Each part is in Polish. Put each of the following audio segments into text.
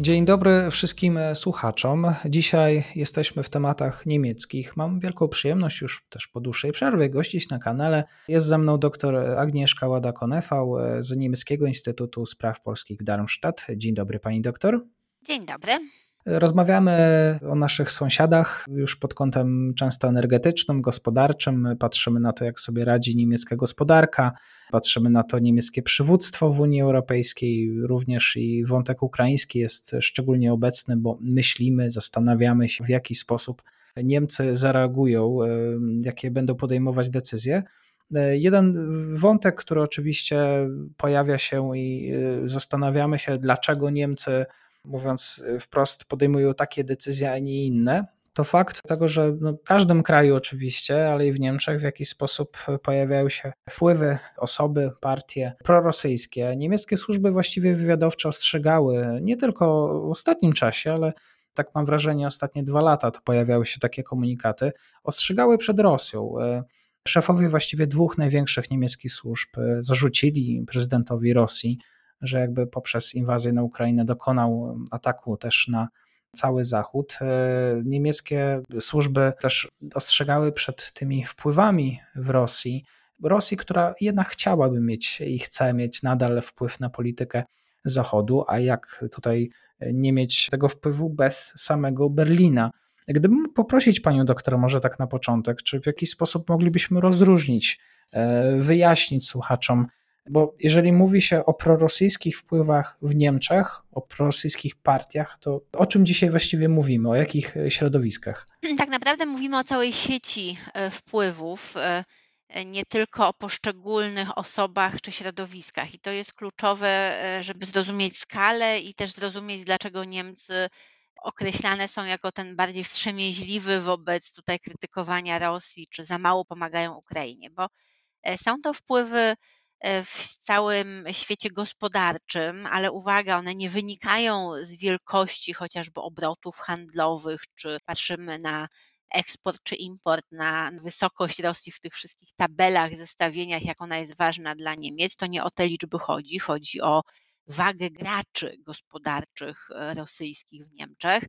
Dzień dobry wszystkim słuchaczom. Dzisiaj jesteśmy w tematach niemieckich. Mam wielką przyjemność już też po dłuższej przerwie gościć na kanale. Jest ze mną dr Agnieszka Łada-Konefał z Niemieckiego Instytutu Spraw Polskich w Darmstadt. Dzień dobry pani doktor. Dzień dobry. Rozmawiamy o naszych sąsiadach już pod kątem często energetycznym, gospodarczym. Patrzymy na to, jak sobie radzi niemiecka gospodarka, patrzymy na to niemieckie przywództwo w Unii Europejskiej, również i wątek ukraiński jest szczególnie obecny, bo myślimy, zastanawiamy się, w jaki sposób Niemcy zareagują, jakie będą podejmować decyzje. Jeden wątek, który oczywiście pojawia się i zastanawiamy się, dlaczego Niemcy mówiąc wprost, podejmują takie decyzje, a nie inne, to fakt tego, że no w każdym kraju oczywiście, ale i w Niemczech w jakiś sposób pojawiają się wpływy, osoby, partie prorosyjskie. Niemieckie służby właściwie wywiadowcze ostrzegały nie tylko w ostatnim czasie, ale tak mam wrażenie, ostatnie dwa lata to pojawiały się takie komunikaty, ostrzegały przed Rosją. Szefowie właściwie dwóch największych niemieckich służb zarzucili prezydentowi Rosji że jakby poprzez inwazję na Ukrainę dokonał ataku też na cały Zachód. E, niemieckie służby też ostrzegały przed tymi wpływami w Rosji. Rosji, która jednak chciałaby mieć i chce mieć nadal wpływ na politykę Zachodu, a jak tutaj nie mieć tego wpływu bez samego Berlina. Gdybym poprosić panią doktor, może tak na początek, czy w jakiś sposób moglibyśmy rozróżnić, e, wyjaśnić słuchaczom, bo jeżeli mówi się o prorosyjskich wpływach w Niemczech, o prorosyjskich partiach, to o czym dzisiaj właściwie mówimy? O jakich środowiskach? Tak naprawdę mówimy o całej sieci e, wpływów, e, nie tylko o poszczególnych osobach czy środowiskach. I to jest kluczowe, e, żeby zrozumieć skalę i też zrozumieć, dlaczego Niemcy określane są jako ten bardziej wstrzemięźliwy wobec tutaj krytykowania Rosji, czy za mało pomagają Ukrainie, bo są to wpływy E, w całym świecie gospodarczym, ale uwaga, one nie wynikają z wielkości chociażby obrotów handlowych, czy patrzymy na eksport czy import, na wysokość Rosji w tych wszystkich tabelach, zestawieniach, jak ona jest ważna dla Niemiec, to nie o te liczby chodzi. Chodzi o wagę graczy gospodarczych e, rosyjskich w Niemczech.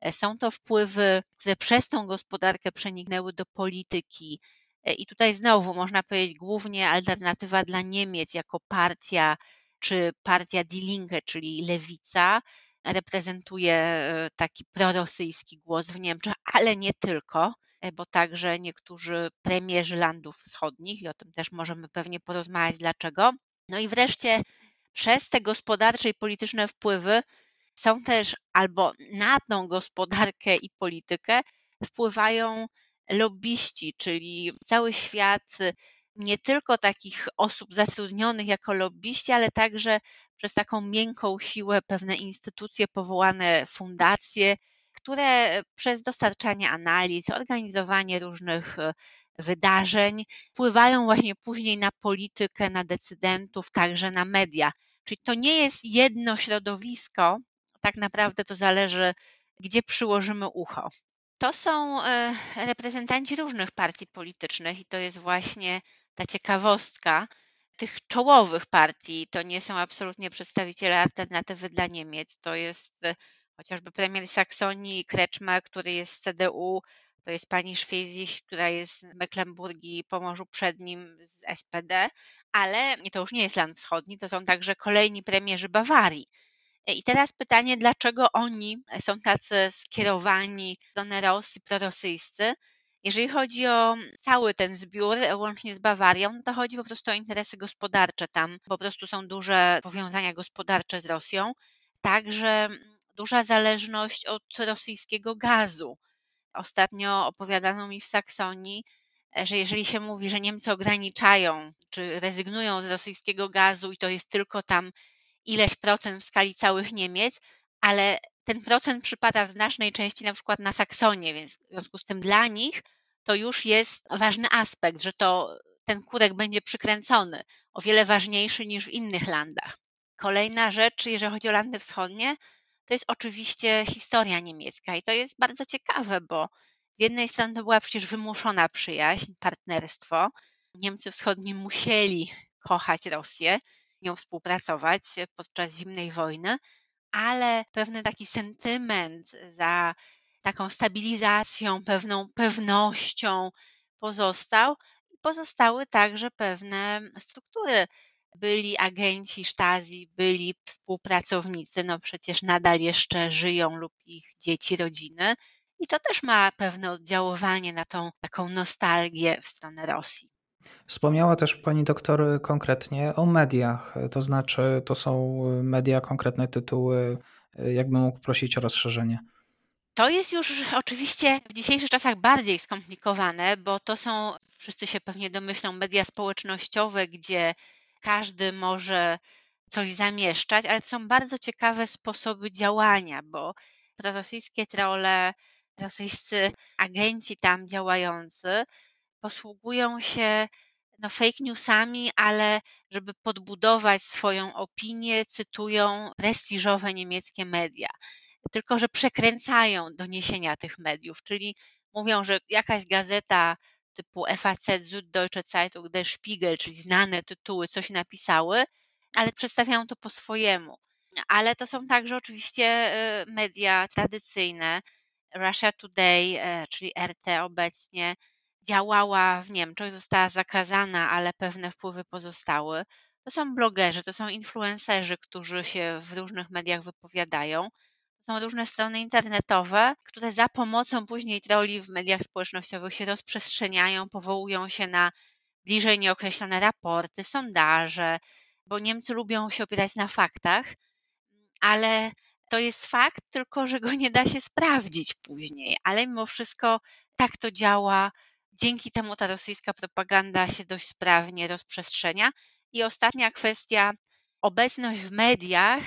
E, są to wpływy, które przez tą gospodarkę przeniknęły do polityki E, I tutaj znowu można powiedzieć głównie alternatywa dla Niemiec jako partia, czy partia Die Linke, czyli lewica, reprezentuje e, taki prorosyjski głos w Niemczech, ale nie tylko, e, bo także niektórzy premierzy landów wschodnich, i o tym też możemy pewnie porozmawiać dlaczego. No i wreszcie przez te gospodarcze i polityczne wpływy są też albo na tą gospodarkę i politykę wpływają lobbyści, czyli cały świat nie tylko takich osób zatrudnionych jako lobbyści, ale także przez taką miękką siłę pewne instytucje powołane, fundacje, które przez dostarczanie analiz, organizowanie różnych y, wydarzeń wpływają właśnie później na politykę, na decydentów, także na media. Czyli to nie jest jedno środowisko, tak naprawdę to zależy, gdzie przyłożymy ucho. To są e, reprezentanci różnych partii politycznych i to jest właśnie ta ciekawostka tych czołowych partii. To nie są absolutnie przedstawiciele alternatywy dla Niemiec. To jest e, chociażby premier Saksonii Kretschmer, który jest z CDU, to jest pani Szwejziś, która jest z Mecklenburgii i Pomorzu Przednim z SPD, ale to już nie jest land wschodni, to są także kolejni premierzy Bawarii. I teraz pytanie, dlaczego oni są tacy skierowani stronę Rosji, prorosyjscy? Jeżeli chodzi o cały ten zbiór, łącznie z Bawarią, no to chodzi po prostu o interesy gospodarcze. Tam po prostu są duże powiązania gospodarcze z Rosją, także duża zależność od rosyjskiego gazu. Ostatnio opowiadano mi w Saksonii, że jeżeli się mówi, że Niemcy ograniczają czy rezygnują z rosyjskiego gazu i to jest tylko tam ileś procent w skali całych Niemiec, ale ten procent przypada w znacznej części na przykład na Saksonię, więc w związku z tym dla nich to już jest ważny aspekt, że to ten kurek będzie przykręcony, o wiele ważniejszy niż w innych landach. Kolejna rzecz, jeżeli chodzi o landy wschodnie, to jest oczywiście historia niemiecka i to jest bardzo ciekawe, bo z jednej strony to była przecież wymuszona przyjaźń, partnerstwo. Niemcy wschodni musieli kochać Rosję, nią współpracować podczas zimnej wojny, ale pewny taki sentyment za taką stabilizacją, pewną pewnością pozostał. Pozostały także pewne struktury. Byli agenci Stasi, byli współpracownicy, no przecież nadal jeszcze żyją lub ich dzieci, rodziny. I to też ma pewne oddziaływanie na tą taką nostalgię w stronę Rosji. Wspomniała też pani doktor konkretnie o mediach, to znaczy to są media, konkretne tytuły. Jakbym mógł prosić o rozszerzenie? To jest już oczywiście w dzisiejszych czasach bardziej skomplikowane, bo to są, wszyscy się pewnie domyślą, media społecznościowe, gdzie każdy może coś zamieszczać, ale to są bardzo ciekawe sposoby działania, bo prorosyjskie trole, rosyjscy agenci tam działający posługują się no, fake newsami, ale żeby podbudować swoją opinię, cytują prestiżowe niemieckie media. Tylko, że przekręcają doniesienia tych mediów, czyli mówią, że jakaś gazeta typu FAZ, Süddeutsche Zeitung, Der Spiegel, czyli znane tytuły, coś napisały, ale przedstawiają to po swojemu. Ale to są także oczywiście e, media tradycyjne. Russia Today, e, czyli RT obecnie, działała w Niemczech, została zakazana, ale pewne wpływy pozostały. To są blogerzy, to są influencerzy, którzy się w różnych mediach wypowiadają. To są różne strony internetowe, które za pomocą później troli w mediach społecznościowych się rozprzestrzeniają, powołują się na bliżej nieokreślone raporty, sondaże, bo Niemcy lubią się opierać na faktach, ale to jest fakt, tylko że go nie da się sprawdzić później. Ale mimo wszystko tak to działa Dzięki temu ta rosyjska propaganda się dość sprawnie rozprzestrzenia. I ostatnia kwestia, obecność w mediach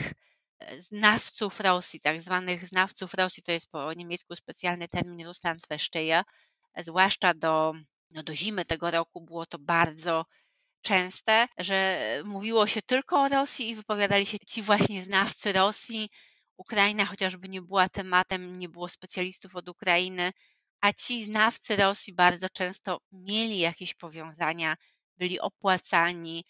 e, znawców Rosji, tak zwanych znawców Rosji, to jest po niemiecku specjalny termin Russlandsversteher, zwłaszcza do, no do zimy tego roku było to bardzo częste, że mówiło się tylko o Rosji i wypowiadali się ci właśnie znawcy Rosji. Ukraina chociażby nie była tematem, nie było specjalistów od Ukrainy, a ci znawcy Rosji bardzo często mieli jakieś powiązania, byli opłacani,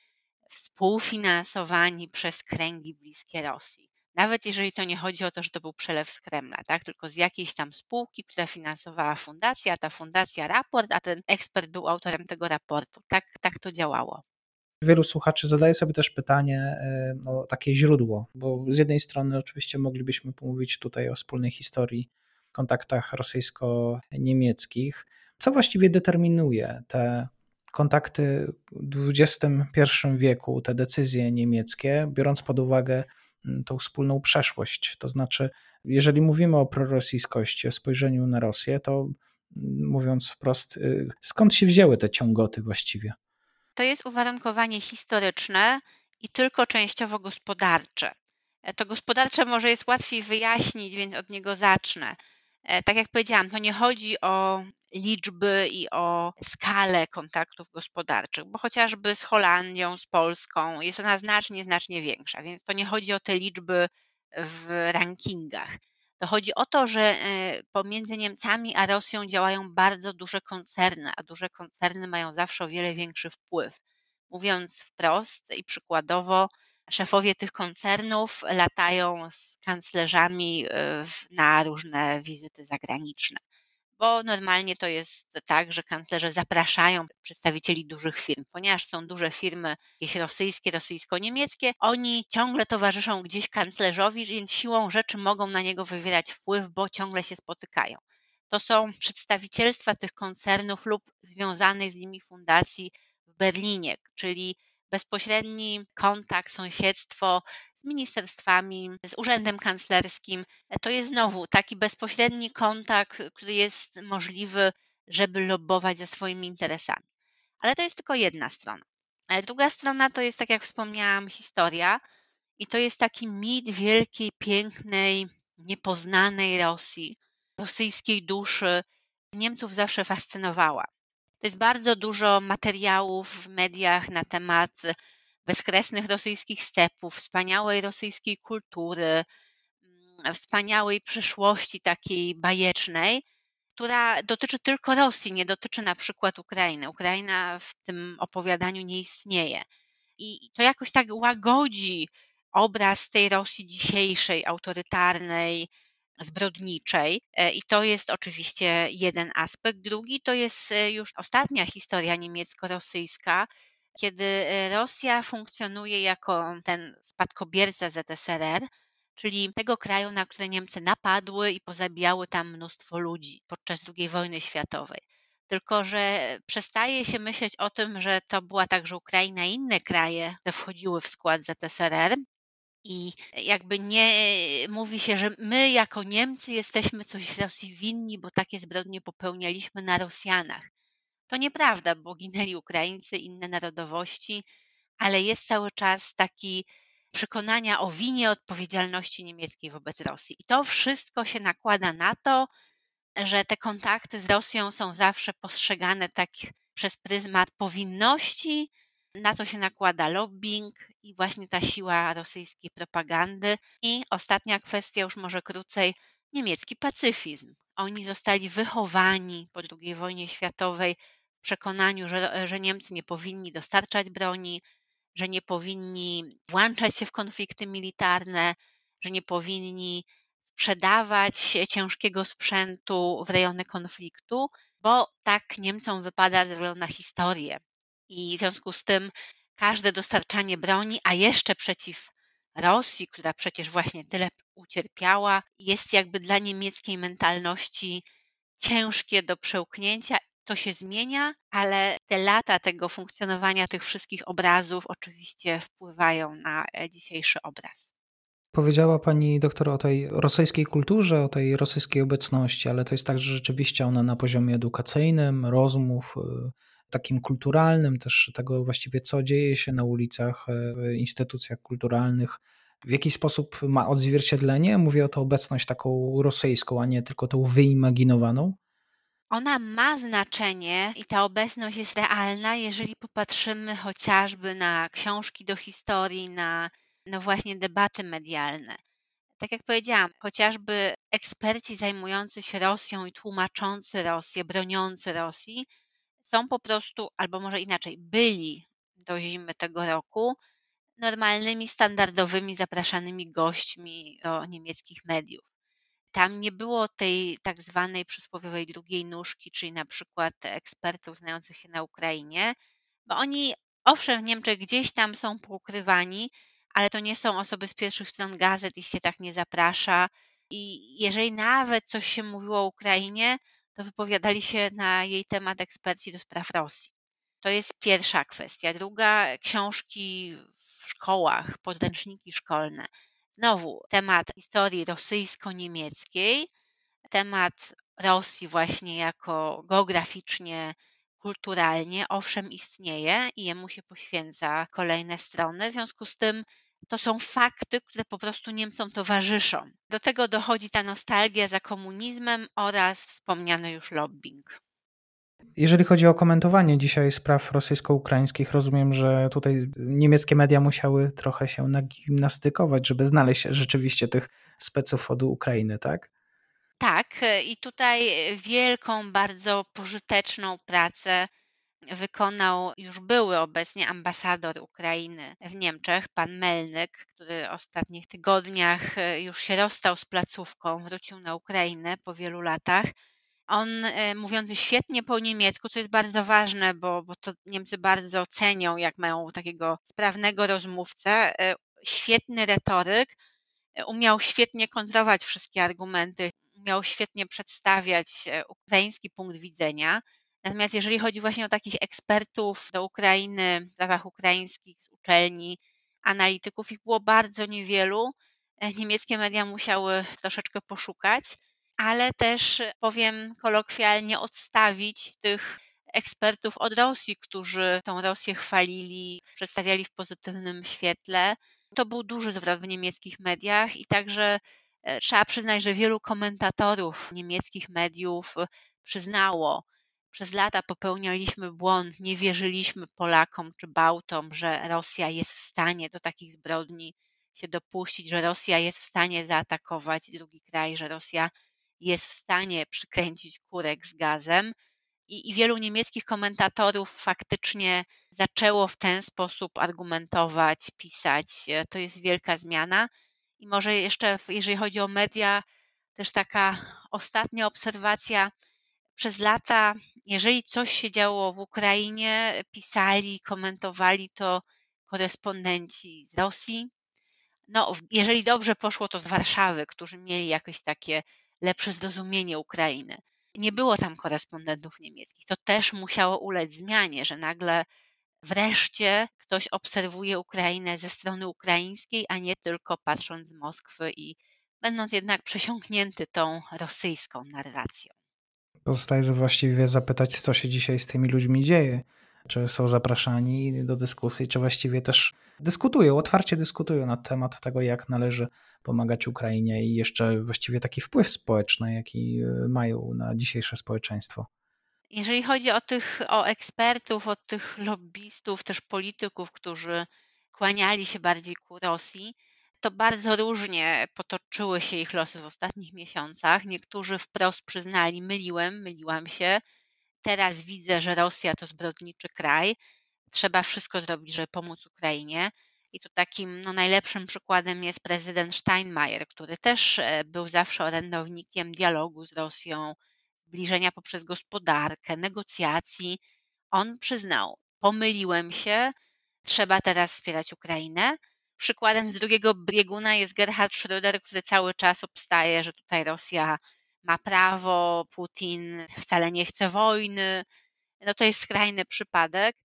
współfinansowani przez kręgi bliskie Rosji. Nawet jeżeli to nie chodzi o to, że to był przelew z Kremla, tak? tylko z jakiejś tam spółki, która finansowała fundacja, a ta fundacja raport, a ten ekspert był autorem tego raportu. Tak, tak to działało. Wielu słuchaczy zadaje sobie też pytanie e, o takie źródło, bo z jednej strony oczywiście moglibyśmy pomówić tutaj o wspólnej historii kontaktach rosyjsko-niemieckich. Co właściwie determinuje te kontakty w XXI wieku, te decyzje niemieckie, biorąc pod uwagę mm, tą wspólną przeszłość? To znaczy, jeżeli mówimy o prorosyjskości, o spojrzeniu na Rosję, to mm, mówiąc wprost, y, skąd się wzięły te ciągoty właściwie? To jest uwarunkowanie historyczne i tylko częściowo gospodarcze. E, to gospodarcze może jest łatwiej wyjaśnić, więc od niego zacznę. E, tak jak powiedziałam, to nie chodzi o liczby i o skalę kontaktów gospodarczych, bo chociażby z Holandią, z Polską jest ona znacznie, znacznie większa, więc to nie chodzi o te liczby w rankingach. To chodzi o to, że e, pomiędzy Niemcami a Rosją działają bardzo duże koncerny, a duże koncerny mają zawsze o wiele większy wpływ. Mówiąc wprost i przykładowo, szefowie tych koncernów latają z kanclerzami e, na różne wizyty zagraniczne. Bo normalnie to jest tak, że kanclerze zapraszają przedstawicieli dużych firm, ponieważ są duże firmy, jakieś rosyjskie, rosyjsko-niemieckie, oni ciągle towarzyszą gdzieś kanclerzowi, więc siłą rzeczy mogą na niego wywierać wpływ, bo ciągle się spotykają. To są przedstawicielstwa tych koncernów lub związanych z nimi fundacji w Berlinie, czyli bezpośredni kontakt, sąsiedztwo z ministerstwami, z urzędem kanclerskim. To jest znowu taki bezpośredni kontakt, który jest możliwy, żeby lobbować za swoimi interesami. Ale to jest tylko jedna strona. Druga strona to jest, tak jak wspomniałam, historia. I to jest taki mit wielkiej, pięknej, niepoznanej Rosji, rosyjskiej duszy. Niemców zawsze fascynowała. To jest bardzo dużo materiałów w mediach na temat bezkresnych rosyjskich stepów, wspaniałej rosyjskiej kultury, mm, wspaniałej przyszłości takiej bajecznej, która dotyczy tylko Rosji, nie dotyczy na przykład Ukrainy. Ukraina w tym opowiadaniu nie istnieje. I to jakoś tak łagodzi obraz tej Rosji dzisiejszej, autorytarnej, zbrodniczej. E, I to jest oczywiście jeden aspekt. Drugi to jest e, już ostatnia historia niemiecko-rosyjska, kiedy e, Rosja funkcjonuje jako ten spadkobierca ZSRR, czyli tego kraju, na który Niemcy napadły i pozabijały tam mnóstwo ludzi podczas II wojny światowej. Tylko, że przestaje się myśleć o tym, że to była także Ukraina i inne kraje, które wchodziły w skład ZSRR, i jakby nie mówi się, że my jako Niemcy jesteśmy coś Rosji winni, bo takie zbrodnie popełnialiśmy na Rosjanach. To nieprawda, bo ginęli Ukraińcy, inne narodowości, ale jest cały czas taki przekonania o winie odpowiedzialności niemieckiej wobec Rosji. I to wszystko się nakłada na to, że te kontakty z Rosją są zawsze postrzegane tak przez pryzmat powinności, na to się nakłada lobbying i właśnie ta siła rosyjskiej propagandy. I ostatnia kwestia, już może krócej, niemiecki pacyfizm. Oni zostali wychowani po II wojnie światowej w przekonaniu, że, że Niemcy nie powinni dostarczać broni, że nie powinni włączać się w konflikty militarne, że nie powinni sprzedawać ciężkiego sprzętu w rejony konfliktu, bo tak Niemcom wypada ze względu na historię. I w związku z tym każde dostarczanie broni, a jeszcze przeciw Rosji, która przecież właśnie tyle ucierpiała, jest jakby dla niemieckiej mentalności ciężkie do przełknięcia. To się zmienia, ale te lata tego funkcjonowania tych wszystkich obrazów oczywiście wpływają na e, dzisiejszy obraz. Powiedziała pani doktor o tej rosyjskiej kulturze, o tej rosyjskiej obecności, ale to jest tak, że rzeczywiście ona na poziomie edukacyjnym, rozmów, y, takim kulturalnym, też tego właściwie, co dzieje się na ulicach, e, w instytucjach kulturalnych, w jaki sposób ma odzwierciedlenie? Mówię o to obecność taką rosyjską, a nie tylko tą wyimaginowaną. Ona ma znaczenie i ta obecność jest realna, jeżeli popatrzymy chociażby na książki do historii, na no właśnie debaty medialne. Tak jak powiedziałam, chociażby eksperci zajmujący się Rosją i tłumaczący Rosję, broniący Rosji, są po prostu, albo może inaczej, byli do zimy tego roku normalnymi, standardowymi, zapraszanymi gośćmi do niemieckich mediów. Tam nie było tej tak zwanej przysłowiowej drugiej nóżki, czyli na przykład ekspertów znających się na Ukrainie, bo oni, owszem, w Niemczech gdzieś tam są poukrywani, ale to nie są osoby z pierwszych stron gazet, ich się tak nie zaprasza. I jeżeli nawet coś się mówiło o Ukrainie, to wypowiadali się na jej temat eksperci do spraw Rosji. To jest pierwsza kwestia. Druga, książki w szkołach, podręczniki szkolne. Znowu temat historii rosyjsko-niemieckiej, temat Rosji właśnie jako geograficznie, kulturalnie, owszem, istnieje i jemu się poświęca kolejne strony. W związku z tym to są fakty, które po prostu Niemcom towarzyszą. Do tego dochodzi ta nostalgia za komunizmem oraz wspomniany już lobbying. Jeżeli chodzi o komentowanie dzisiaj spraw rosyjsko-ukraińskich, rozumiem, że tutaj niemieckie media musiały trochę się nagimnastykować, żeby znaleźć rzeczywiście tych speców od Ukrainy, tak? Tak, i tutaj wielką, bardzo pożyteczną pracę wykonał już były obecnie ambasador Ukrainy w Niemczech, pan Melnyk, który w ostatnich tygodniach e, już się rozstał z placówką, wrócił na Ukrainę po wielu latach. On e, mówiący świetnie po niemiecku, co jest bardzo ważne, bo, bo to Niemcy bardzo cenią, jak mają takiego sprawnego rozmówcę, e, świetny retoryk, umiał świetnie kontrować wszystkie argumenty, umiał świetnie przedstawiać ukraiński punkt widzenia. Natomiast jeżeli chodzi właśnie o takich ekspertów do Ukrainy, w sprawach ukraińskich z uczelni, analityków, ich było bardzo niewielu. E, niemieckie media musiały troszeczkę poszukać, ale też powiem kolokwialnie odstawić tych ekspertów od Rosji, którzy tą Rosję chwalili, przedstawiali w pozytywnym świetle. To był duży zwrot w niemieckich mediach i także e, trzeba przyznać, że wielu komentatorów niemieckich mediów przyznało, przez lata popełnialiśmy błąd, nie wierzyliśmy Polakom czy Bałtom, że Rosja jest w stanie do takich zbrodni się dopuścić, że Rosja jest w stanie zaatakować drugi kraj, że Rosja jest w stanie przykręcić kurek z gazem. I, I, wielu niemieckich komentatorów faktycznie zaczęło w ten sposób argumentować, pisać. To jest wielka zmiana. I może jeszcze, jeżeli chodzi o media, też taka ostatnia obserwacja. Przez lata, jeżeli coś się działo w Ukrainie, pisali, komentowali to korespondenci z Rosji. No, jeżeli dobrze poszło, to z Warszawy, którzy mieli jakieś takie lepsze zrozumienie Ukrainy. Nie było tam korespondentów niemieckich. To też musiało ulec zmianie, że nagle wreszcie ktoś obserwuje Ukrainę ze strony ukraińskiej, a nie tylko patrząc z Moskwy i będąc jednak przesiąknięty tą rosyjską narracją. Pozostaje właściwie zapytać, co się dzisiaj z tymi ludźmi dzieje. Czy są zapraszani do dyskusji, czy właściwie też dyskutują, otwarcie dyskutują na temat tego, jak należy pomagać Ukrainie i jeszcze właściwie taki wpływ społeczny, jaki e, mają na dzisiejsze społeczeństwo. Jeżeli chodzi o tych o ekspertów, o tych lobbystów, też polityków, którzy kłaniali się bardziej ku Rosji, to bardzo różnie potoczyły się ich losy w ostatnich miesiącach. Niektórzy wprost przyznali, myliłem, myliłam się. Teraz widzę, że Rosja to zbrodniczy kraj. Trzeba wszystko zrobić, żeby pomóc Ukrainie. I tu takim no, najlepszym przykładem jest prezydent Steinmeier, który też e, był zawsze orędownikiem dialogu z Rosją, zbliżenia poprzez gospodarkę, negocjacji. On przyznał, pomyliłem się, trzeba teraz wspierać Ukrainę. Przykładem z drugiego bieguna jest Gerhard Schröder, który cały czas obstaje, że tutaj Rosja ma prawo, Putin wcale nie chce wojny. No to jest skrajny przypadek.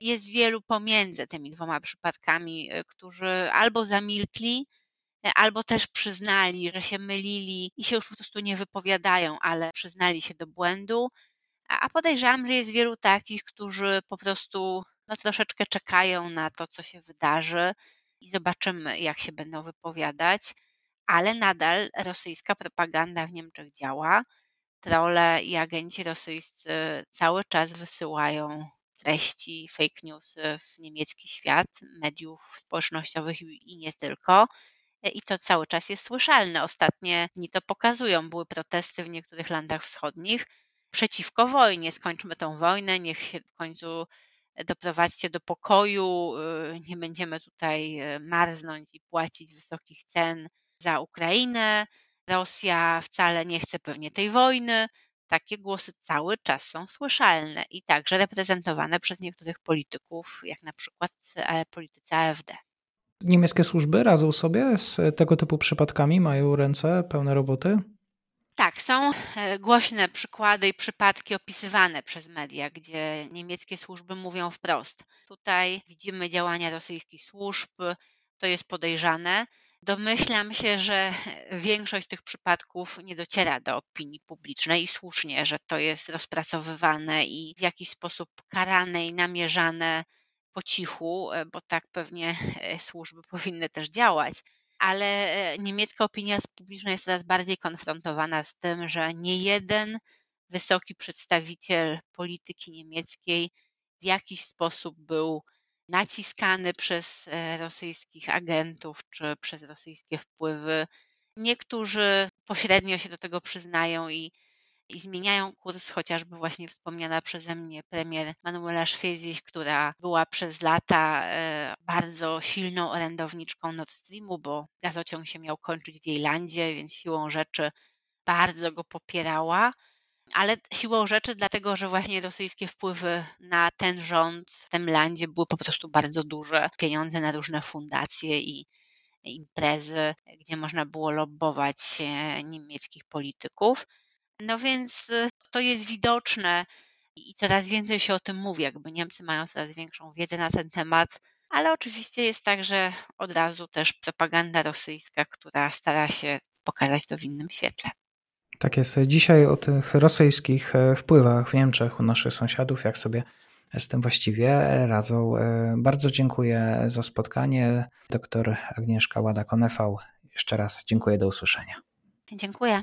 Jest wielu pomiędzy tymi dwoma przypadkami, y, którzy albo zamilkli, y, albo też przyznali, że się mylili i się już po prostu nie wypowiadają, ale przyznali się do błędu. A podejrzewam, że jest wielu takich, którzy po prostu no, troszeczkę czekają na to, co się wydarzy i zobaczymy, jak się będą wypowiadać, ale nadal rosyjska propaganda w Niemczech działa. Trolle i agenci rosyjscy cały czas wysyłają treści, fake news w niemiecki świat, mediów społecznościowych i nie tylko. I to cały czas jest słyszalne. Ostatnie dni to pokazują. Były protesty w niektórych landach wschodnich przeciwko wojnie. Skończmy tą wojnę, niech się w końcu doprowadźcie do pokoju, y, nie będziemy tutaj y, marznąć i płacić wysokich cen za Ukrainę. Rosja wcale nie chce pewnie tej wojny. Takie głosy cały czas są słyszalne i także reprezentowane przez niektórych polityków, jak na przykład e, politycy AfD. Niemieckie służby radzą sobie z tego typu przypadkami, mają ręce pełne roboty? Tak, są e, głośne przykłady i przypadki opisywane przez media, gdzie niemieckie służby mówią wprost. Tutaj widzimy działania rosyjskich służb, to jest podejrzane. Domyślam się, że większość tych przypadków nie dociera do opinii publicznej i słusznie, że to jest rozpracowywane i w jakiś sposób karane i namierzane po cichu, e, bo tak pewnie e, służby powinny też działać ale e, niemiecka opinia publiczna jest coraz bardziej konfrontowana z tym, że nie jeden wysoki przedstawiciel polityki niemieckiej w jakiś sposób był naciskany przez e, rosyjskich agentów czy przez rosyjskie wpływy. Niektórzy pośrednio się do tego przyznają i i zmieniają kurs chociażby właśnie wspomniana przeze mnie premier Manuela Szwezich, która była przez lata e, bardzo silną orędowniczką Nord Streamu, bo gazociąg się miał kończyć w jej landzie, więc siłą rzeczy bardzo go popierała. Ale siłą rzeczy, dlatego że właśnie rosyjskie wpływy na ten rząd w tym landzie były po prostu bardzo duże. Pieniądze na różne fundacje i imprezy, gdzie można było lobbować e, niemieckich polityków. No więc y, to jest widoczne i coraz więcej się o tym mówi, jakby Niemcy mają coraz większą wiedzę na ten temat, ale oczywiście jest także od razu też propaganda rosyjska, która stara się pokazać to w innym świetle. Tak jest. Dzisiaj o tych rosyjskich e, wpływach w Niemczech u naszych sąsiadów, jak sobie z tym właściwie radzą. E, bardzo dziękuję za spotkanie. Doktor Agnieszka Łada-Konefał. Jeszcze raz dziękuję, do usłyszenia. Dziękuję.